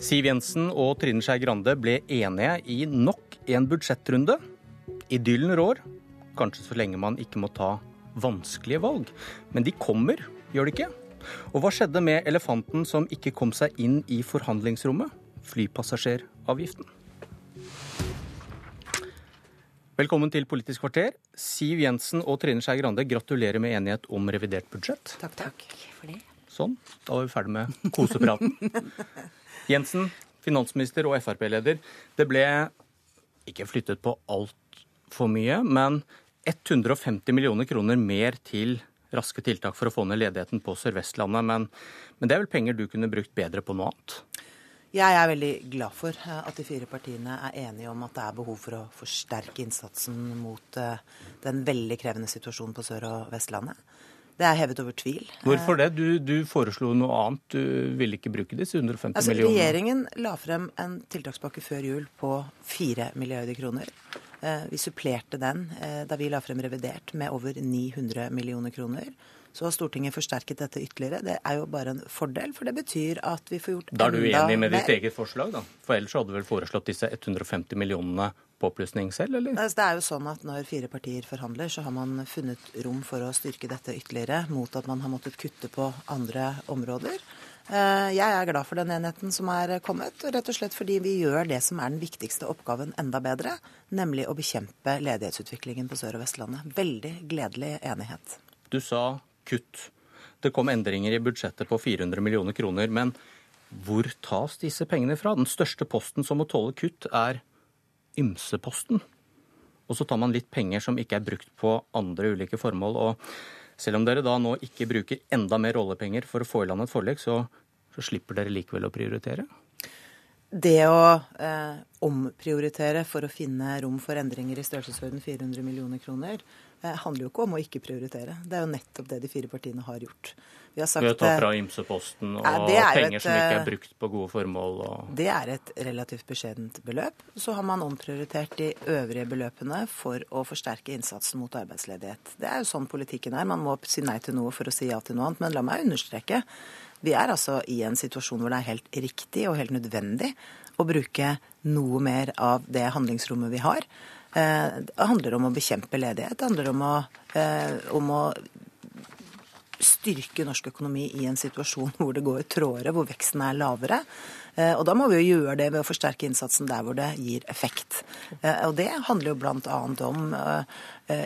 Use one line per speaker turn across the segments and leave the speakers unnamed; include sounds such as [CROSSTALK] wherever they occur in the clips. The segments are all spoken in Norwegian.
Siv Jensen og Trine Skei Grande ble enige i nok en budsjettrunde. Idyllen rår, kanskje så lenge man ikke må ta vanskelige valg. Men de kommer, gjør de ikke? Og hva skjedde med elefanten som ikke kom seg inn i forhandlingsrommet? Flypassasjeravgiften. Velkommen til Politisk kvarter. Siv Jensen og Trine Skei Grande, gratulerer med enighet om revidert budsjett.
Takk, takk. for det.
Sånn, da var vi ferdig med kosepraten. [LAUGHS] Jensen, finansminister og Frp-leder. Det ble ikke flyttet på altfor mye, men 150 millioner kroner mer til raske tiltak for å få ned ledigheten på Sør-Vestlandet. Men, men det er vel penger du kunne brukt bedre på noe annet?
Jeg er veldig glad for eh, at de fire partiene er enige om at det er behov for å forsterke innsatsen mot eh, den veldig krevende situasjonen på Sør- og Vestlandet. Det er hevet over tvil.
Hvorfor det? Du, du foreslo noe annet. Du ville ikke bruke disse 150
altså,
millionene.
Regjeringen la frem en tiltakspakke før jul på 4 milliarder kroner. Eh, vi supplerte den da vi la frem revidert med over 900 millioner kroner. Så har Stortinget forsterket dette ytterligere. Det er jo bare en fordel, for det betyr at vi får gjort enda mer.
Da er du enig med ditt eget forslag, da? For ellers hadde du vel foreslått disse 150 millionene påplussing selv, eller?
Altså, det er jo sånn at når fire partier forhandler, så har man funnet rom for å styrke dette ytterligere, mot at man har måttet kutte på andre områder. Eh, jeg er glad for den enheten som er kommet, rett og slett fordi vi gjør det som er den viktigste oppgaven enda bedre, nemlig å bekjempe ledighetsutviklingen på Sør- og Vestlandet. Veldig gledelig enighet.
Du sa kutt. Det kom endringer i budsjettet på 400 millioner kroner. Men hvor tas disse pengene fra? Den største posten som må tåle kutt, er ymseposten. Og så tar man litt penger som ikke er brukt på andre ulike formål. Og selv om dere da nå ikke bruker enda mer rollepenger for å få i land et forlik, så, så slipper dere likevel å prioritere?
Det å eh, omprioritere for å finne rom for endringer i størrelsesorden 400 millioner kroner, eh, handler jo ikke om å ikke prioritere. Det er jo nettopp det de fire partiene har gjort.
Vi har sagt, Ved å ta fra ymseposten og ja, penger et, som ikke er brukt på gode formål? Og...
Det er et relativt beskjedent beløp. Så har man omprioritert de øvrige beløpene for å forsterke innsatsen mot arbeidsledighet. Det er jo sånn politikken er. Man må si nei til noe for å si ja til noe annet. Men la meg understreke vi er altså i en situasjon hvor det er helt riktig og helt nødvendig å bruke noe mer av det handlingsrommet vi har. Eh, det handler om å bekjempe ledighet. Det handler om å, eh, om å styrke norsk økonomi i en situasjon hvor det går trådere, hvor veksten er lavere. Eh, og da må vi jo gjøre det ved å forsterke innsatsen der hvor det gir effekt. Og det handler jo bl.a. om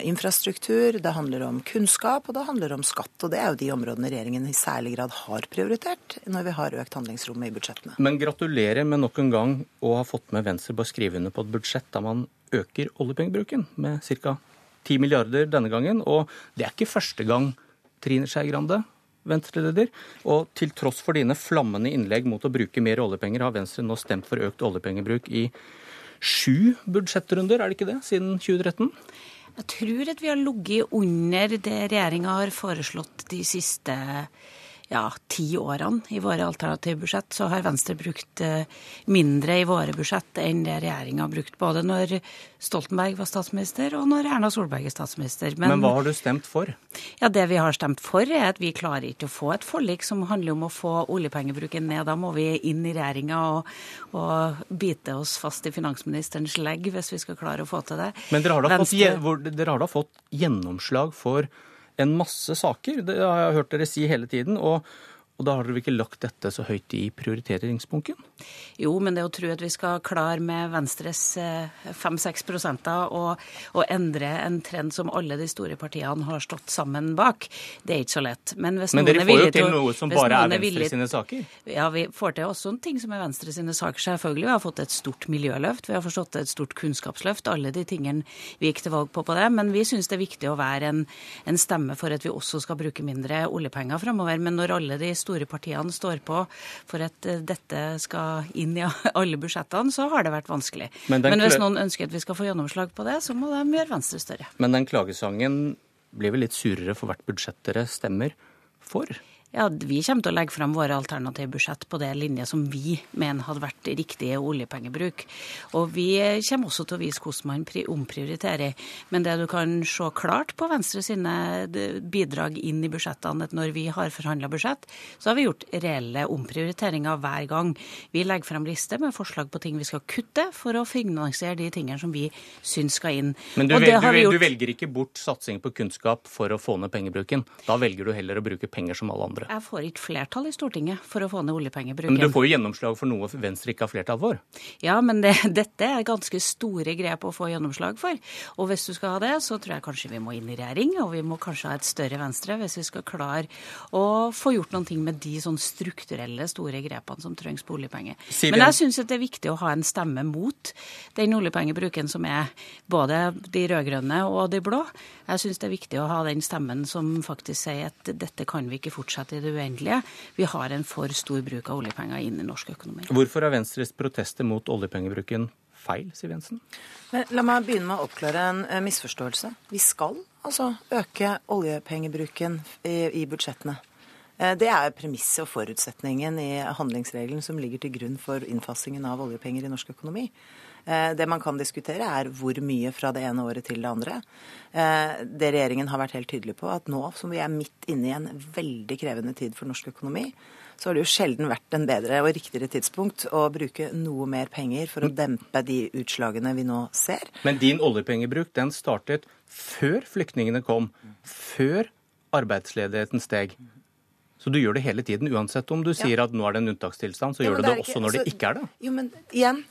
infrastruktur, det handler om kunnskap og det handler om skatt. Og det er jo de områdene regjeringen i særlig grad har prioritert når vi har økt handlingsrommet i budsjettene.
Men gratulerer med nok en gang å ha fått med Venstre på å skrive under på et budsjett der man øker oljepengebruken med ca. 10 milliarder denne gangen. Og det er ikke første gang Trine Skei Grande, Venstre-leder. Og til tross for dine flammende innlegg mot å bruke mer oljepenger, har Venstre nå stemt for økt oljepengebruk i sju budsjettrunder, er det ikke det, siden 2013?
Jeg tror at vi har ligget under det regjeringa har foreslått de siste ja, ti årene i våre alternative budsjett, så har Venstre brukt eh, mindre i våre budsjett enn det regjeringa har brukt, både når Stoltenberg var statsminister og når Erna Solberg er statsminister.
Men, Men hva har du stemt for?
Ja, Det vi har stemt for, er at vi klarer ikke å få et forlik som handler om å få oljepengebruken ned. Da må vi inn i regjeringa og, og bite oss fast i finansministerens legg hvis vi skal klare å få til det.
Men dere har da, Venstre... fått, dere har da fått gjennomslag for en masse saker. Det har jeg hørt dere si hele tiden. og og da har dere ikke lagt dette så høyt i prioriteringspunkten?
Jo, men det å tro at vi skal klare med Venstres 5-6 prosenter og, og, endre en trend som alle de store partiene har stått sammen bak, det er ikke så lett.
Men, men dere får jo til noe som bare er Venstre sine saker?
Ja, vi får til også ting som er Venstre sine saker, selvfølgelig. Vi har fått et stort miljøløft, vi har forstått et stort kunnskapsløft. Alle de tingene vi gikk til valg på på det. Men vi syns det er viktig å være en, en stemme for at vi også skal bruke mindre oljepenger framover. Men når alle de store partiene står på for at eh, dette skal inn i [LAUGHS] alle budsjettene, så har det vært vanskelig. Men, Men hvis noen ønsker at vi skal få gjennomslag på det, så må de gjøre Venstre større.
Men den klagesangen blir vel litt surere for hvert budsjett dere stemmer for?
Ja, Vi kommer til å legge frem våre alternative budsjett på det linje som vi mener hadde vært riktig oljepengebruk. Og vi kommer også til å vise hvordan man omprioriterer. Men det du kan se klart på Venstre sine bidrag inn i budsjettene, at når vi har forhandla budsjett, så har vi gjort reelle omprioriteringer hver gang. Vi legger frem liste med forslag på ting vi skal kutte for å finansiere de tingene som vi syns skal inn.
Men du, vel, du, du velger ikke bort satsing på kunnskap for å få ned pengebruken. Da velger du heller å bruke penger som alle andre
andre. Jeg får ikke flertall i Stortinget for å få ned oljepengebruken.
Men du får jo gjennomslag for noe Venstre ikke har flertall for?
Ja, men det, [LAUGHS] dette er ganske store grep å få gjennomslag for. Og hvis du skal ha det, så tror jeg kanskje vi må inn i regjering, og vi må kanskje ha et større Venstre hvis vi skal klare å få gjort noen ting med de sånn strukturelle, store grepene som trengs på oljepenger. Men jeg syns det er viktig å ha en stemme mot den oljepengebruken som er både de rød-grønne og de blå. Jeg syns det er viktig å ha den stemmen som faktisk sier at dette kan vi ikke fortsette i det uendelige. Vi har en for stor bruk av oljepenger inn i norsk økonomi.
Hvorfor er Venstres protester mot oljepengebruken feil, Siv Jensen?
Men la meg begynne med å oppklare en eh, misforståelse. Vi skal altså øke oljepengebruken i, i budsjettene. Eh, det er premisset og forutsetningen i handlingsregelen som ligger til grunn for innfasingen av oljepenger i norsk økonomi. Eh, det man kan diskutere, er hvor mye fra det ene året til det andre. Eh, det regjeringen har vært helt tydelig på, at nå som vi er midt inne i en veldig krevende tid for norsk økonomi, så har det jo sjelden vært en bedre og riktigere tidspunkt å bruke noe mer penger for å dempe de utslagene vi nå ser.
Men din oljepengebruk den startet før flyktningene kom, før arbeidsledigheten steg. Så du gjør det hele tiden, uansett om du sier at nå er det en unntakstilstand, så ja, gjør du det, det også når altså, det ikke er det.
Jo, men igjen,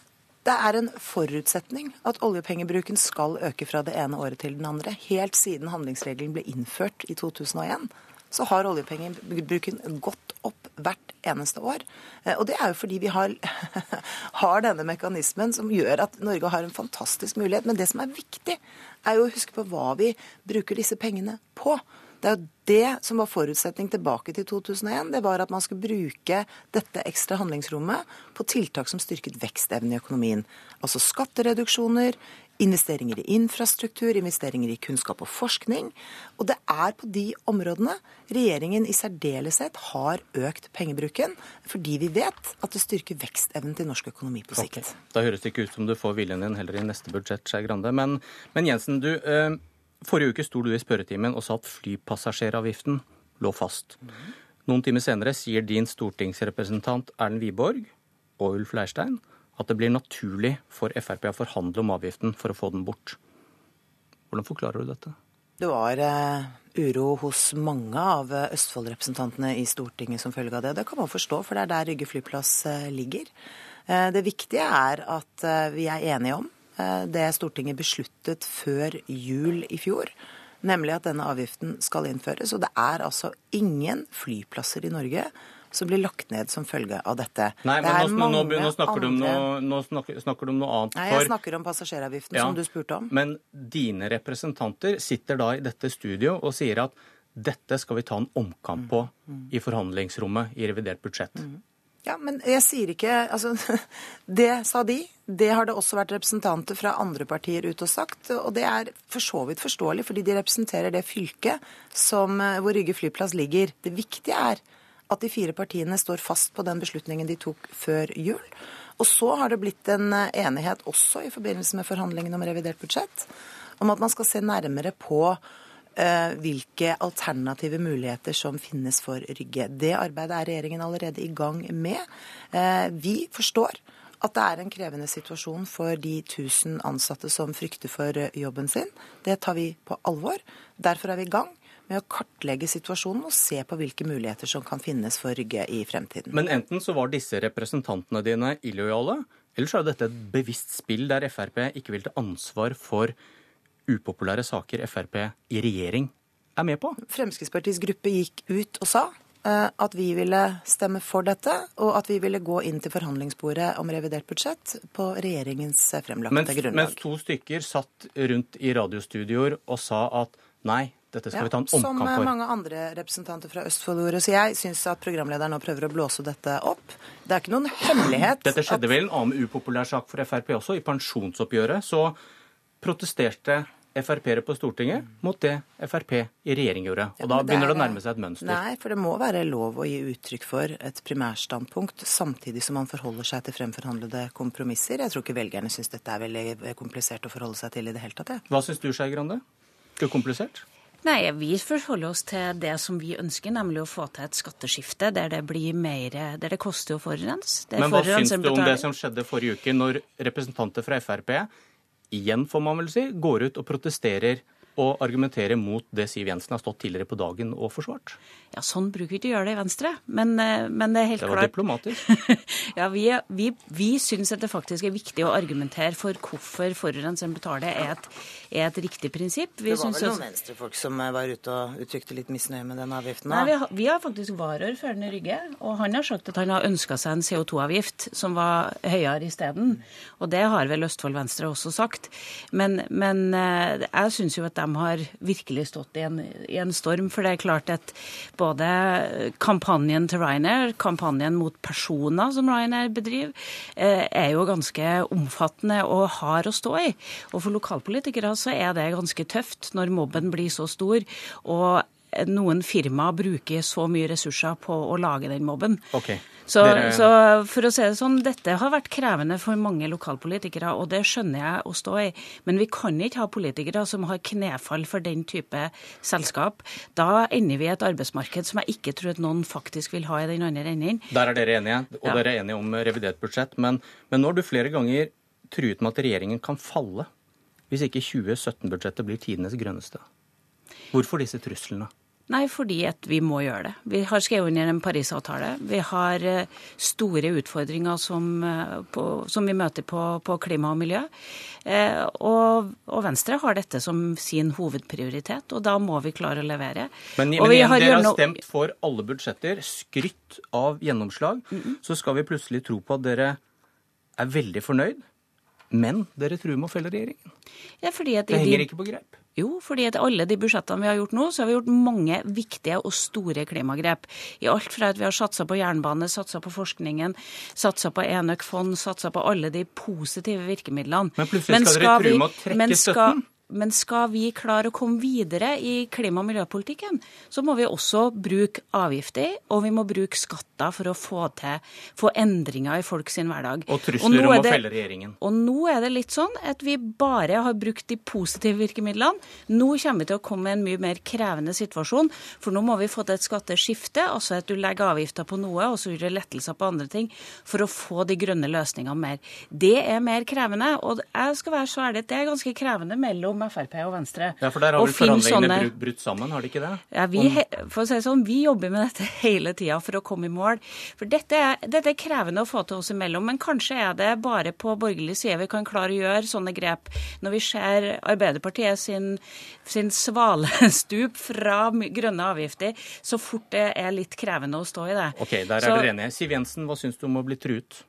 det er en forutsetning at oljepengebruken skal øke fra det ene året til den andre. Helt siden handlingsregelen ble innført i 2001, så har oljepengebruken gått opp hvert eneste år. Eh, og det er jo fordi vi har, [LAUGHS] har, denne mekanismen som gjør at Norge har en fantastisk mulighet. Men det som er viktig, er jo å huske på hva vi bruker disse pengene på. Det er jo det som var forutsetning tilbake til 2001. Det var at man skulle bruke dette ekstra handlingsrommet på tiltak som styrket vekstevnen i økonomien. Altså skattereduksjoner, investeringer i infrastruktur, investeringer i kunnskap og forskning. Og det er på de områdene regjeringen i særdeleshet har økt pengebruken, fordi vi vet at det styrker vekstevnen til norsk økonomi på sikt. Okay.
Da høres det ikke ut som du får viljen din heller i neste budsjett, Skei Grande. Men, men Jensen, du... Øh Forrige uke sto du i spørretimen og sa at flypassasjeravgiften lå fast. Noen timer senere sier din stortingsrepresentant Erlend Wiborg og Ulf Leirstein at det blir naturlig for Frp å forhandle om avgiften for å få den bort. Hvordan forklarer du dette?
Det var uh, uro hos mange av uh, Østfold-representantene i Stortinget som følge av det. Det kan man forstå, for det er der Rygge flyplass uh, ligger. Det viktige er at vi er enige om Eh, det Stortinget besluttet før jul i fjor, nemlig at denne avgiften skal innføres. Og det er altså ingen flyplasser i Norge som blir lagt ned som følge av dette.
Nei, men nå, nå, nå, snakker andre... noe, nå, snakker, du om noe annet.
Nei, Jeg snakker om passasjeravgiften, ja, som du spurte om.
Men dine representanter sitter da i dette studio og sier at dette skal vi ta en omkamp på mm. mm. i forhandlingsrommet i revidert budsjett. Mm.
Ja, men jeg sier ikke Altså, [LAUGHS] det sa de. Det har det også vært representanter fra andre partier ute og sagt. Og det er for så vidt forståelig, fordi de representerer det fylket som, eh, hvor Rygge flyplass ligger. Det viktige er at de fire partiene står fast på den beslutningen de tok før jul. Og så har det blitt en eh, enighet også i forbindelse med forhandlingene om revidert budsjett om at man skal se nærmere på hvilke alternative muligheter som finnes for Rygge. Det arbeidet er regjeringen allerede i gang med. Eh, vi forstår at det er en krevende situasjon for de 1000 ansatte som frykter for eh, jobben sin. Det tar vi på alvor. Derfor er vi i gang med å kartlegge situasjonen og se på hvilke muligheter som kan finnes for Rygge i fremtiden.
Men enten så var disse representantene dine illojale, eller så er dette et bevisst spill der Frp ikke vil ta ansvar for upopulære saker Frp i regjering er med på?
Fremskrittspartiets gruppe gikk ut og sa eh, at vi ville stemme for dette, og at vi ville gå inn til forhandlingsbordet om revidert budsjett på regjeringens fremlagte mens, grunnlag.
Mens to stykker satt rundt i radiostudioer og sa at nei, dette skal ja, vi ta en omkamp
for.
Som
mange andre representanter fra Østfold gjorde. Så jeg syns at programlederen nå prøver å blåse dette opp. Det er ikke noen hemmelighet
Dette skjedde at... vel en annen upopulær sak for Frp også. I pensjonsoppgjøret så protesterte Frp-ere på Stortinget mot det Frp i regjering gjorde. Og da begynner det å nærme seg et mønster.
Nei, for det må være lov å gi uttrykk for et primærstandpunkt, samtidig som man forholder seg til fremforhandlede kompromisser. Jeg tror ikke velgerne syns dette er veldig komplisert å forholde seg til i det hele tatt. Ja.
Hva syns du, Skei Grande? Ukomplisert?
Nei, vi forholder oss til det som vi ønsker, nemlig å få til et skatteskifte der det blir mer Der det koster å forurense.
Men hva syns du om det som skjedde forrige uke, når representanter fra Frp, igjen får man vel si, går ut og protesterer og argumentere mot det Siv Jensen har stått tidligere på dagen og forsvart?
Ja, Sånn bruker vi ikke å gjøre det i Venstre, men, eh, men det er helt klart
Det var
klart
diplomatisk. [LAUGHS]
ja, Vi, vi, vi syns at det faktisk er viktig å argumentere for hvorfor forurenseren betaler, er et, er et riktig prinsipp. Vi
Det var
syns
vel
også-
noen venstrefolk som eh, var ute og uttrykte litt misnøye med den avgiften?
Nei, vi har, vi har faktisk varaordføreren i Rygge, og han har sagt at han har ønska seg en CO2-avgift som var høyere isteden. Og det har vel Østfold Venstre også sagt. Men, men eh, jeg syns jo at de har virkelig stått i en, i en storm, for det er klart at både kampanjen til Ryanair, kampanjen mot personer som Ryanair bedriver, eh, er jo ganske omfattende og hard å stå i. Og for lokalpolitikere så er det ganske tøft når mobben blir så stor. og noen firma bruker så mye ressurser på å lage den mobben.
Okay.
Så,
Dere-
så for å si det sånn, dette har vært krevende for mange lokalpolitikere, og det skjønner jeg å stå i. Men vi kan ikke ha politikere som har knefall for den type selskap. Da ender vi i et arbeidsmarked som jeg ikke tror at noen faktisk vil ha i den andre enden.
Der er dere enige, og
Ja.
dere er enige om revidert budsjett. Men, men nå har du flere ganger truet med at regjeringen kan falle hvis ikke 2017-budsjettet blir tidenes grønneste. Hvorfor disse truslene?
Nei, fordi at vi må gjøre det. Vi har skrevet under en Parisavtale. Vi har eh, store utfordringer som, eh, på, som vi møter på, på klima og miljø. Eh, og, og Venstre har dette som sin hovedprioritet, og da må vi klare å levere.
Men, men
vi
igjen,
har
dere har stemt for alle budsjetter, skrytt av gjennomslag. Så skal vi plutselig tro på at dere er veldig fornøyd, men dere truer med å felle regjeringen.
Ja,
Det henger
de-
ikke på greip.
Jo, fordi at alle de budsjettene vi har gjort nå, så har vi gjort mange viktige og store klimagrep. I alt fra at vi har satsa på jernbane, satsa på forskningen, satsa på enøkfond, satsa på alle de positive virkemidlene.
Men plutselig skal dere true med å trekke støtten?
Men skal vi klare å komme videre i klima- og miljøpolitikken, så må vi også bruke avgifter, og vi må bruke skatter for å få til få endringer i folk sin hverdag.
Og
trusler
trusler om å
det-
felle regjeringen.
og nå er det litt sånn at vi bare har brukt de positive virkemidlene. Nå kommer vi til å komme i en mye mer krevende situasjon, for nå må vi få til et skatteskifte, altså at du legger avgifter på noe, og så gjør du lettelser på andre ting, for å få de grønne løsningene mer. Det er mer krevende, og jeg skal være så ærlig at det er ganske krevende mellom Frp og Venstre.
Ja, for der har vel forhandlingene
sånne-
brutt, sammen, har de ikke det?
ja, vi, he- for å si sånn, vi jobber med dette [LAUGHS] hele tida for å komme i mål. For dette er, dette er krevende å få til oss imellom, men kanskje er det bare på borgerlig side vi kan klare å gjøre sånne grep. Når vi ser Arbeiderpartiet sin, sin svalestup [LAUGHS] fra grønne avgifter, så fort det er litt krevende å stå i det.
Ok, der er
Så-
dere enige. Siv Jensen, hva syns du om å bli truet?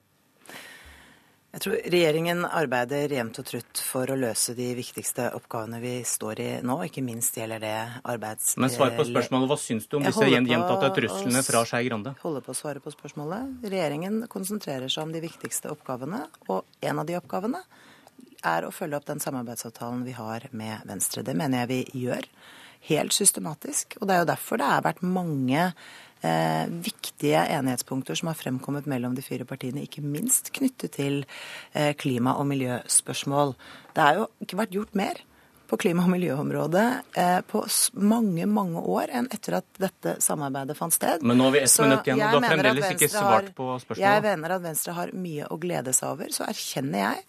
Jeg tror regjeringen arbeider jevnt og trutt for å løse de viktigste oppgavene vi står i nå. Ikke minst gjelder det arbeids...
Men svar på spørsmålet. Hva syns du om disse gjentatte truslene fra Skei Grande?
Jeg Holder på å svare på spørsmålet. Regjeringen konsentrerer seg om de viktigste oppgavene, og en av de oppgavene er å følge opp den samarbeidsavtalen vi har med Venstre. Det mener jeg vi gjør. Helt systematisk. Og det er jo derfor det har vært mange eh, viktige enighetspunkter som har fremkommet mellom de fire partiene, ikke minst knyttet til eh, klima- og miljøspørsmål. Det har jo ikke vært gjort mer på klima- og miljøområdet eh, på mange, mange år enn etter at dette samarbeidet fant sted.
Men nå har vi ett minutt igjen, og du har fremdeles ikke svart på spørsmålet.
Jeg mener at Venstre har mye å glede seg over. Så erkjenner jeg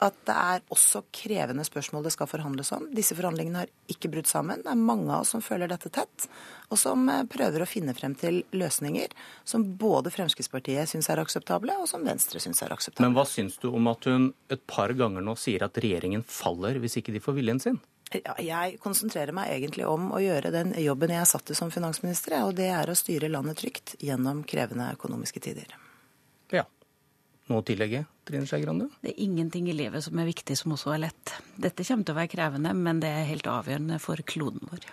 at det er også krevende spørsmål det skal forhandles om. Disse forhandlingene har ikke brutt sammen. Det er mange av oss som føler dette tett, og som eh, prøver å finne frem til løsninger som både Fremskrittspartiet syns er akseptable, og som Venstre syns er akseptable.
Men hva syns du om at hun et par ganger nå sier at regjeringen faller hvis ikke de får viljen sin?
Jeg konsentrerer meg egentlig om å gjøre den jobben jeg er satt til som finansminister, og det er å styre landet trygt gjennom krevende økonomiske tider.
Ja. Noe å tillegge, Trine Skei?
Det er ingenting i livet som er viktig som også er lett. Dette kommer til å være krevende, men det er helt avgjørende for kloden vår.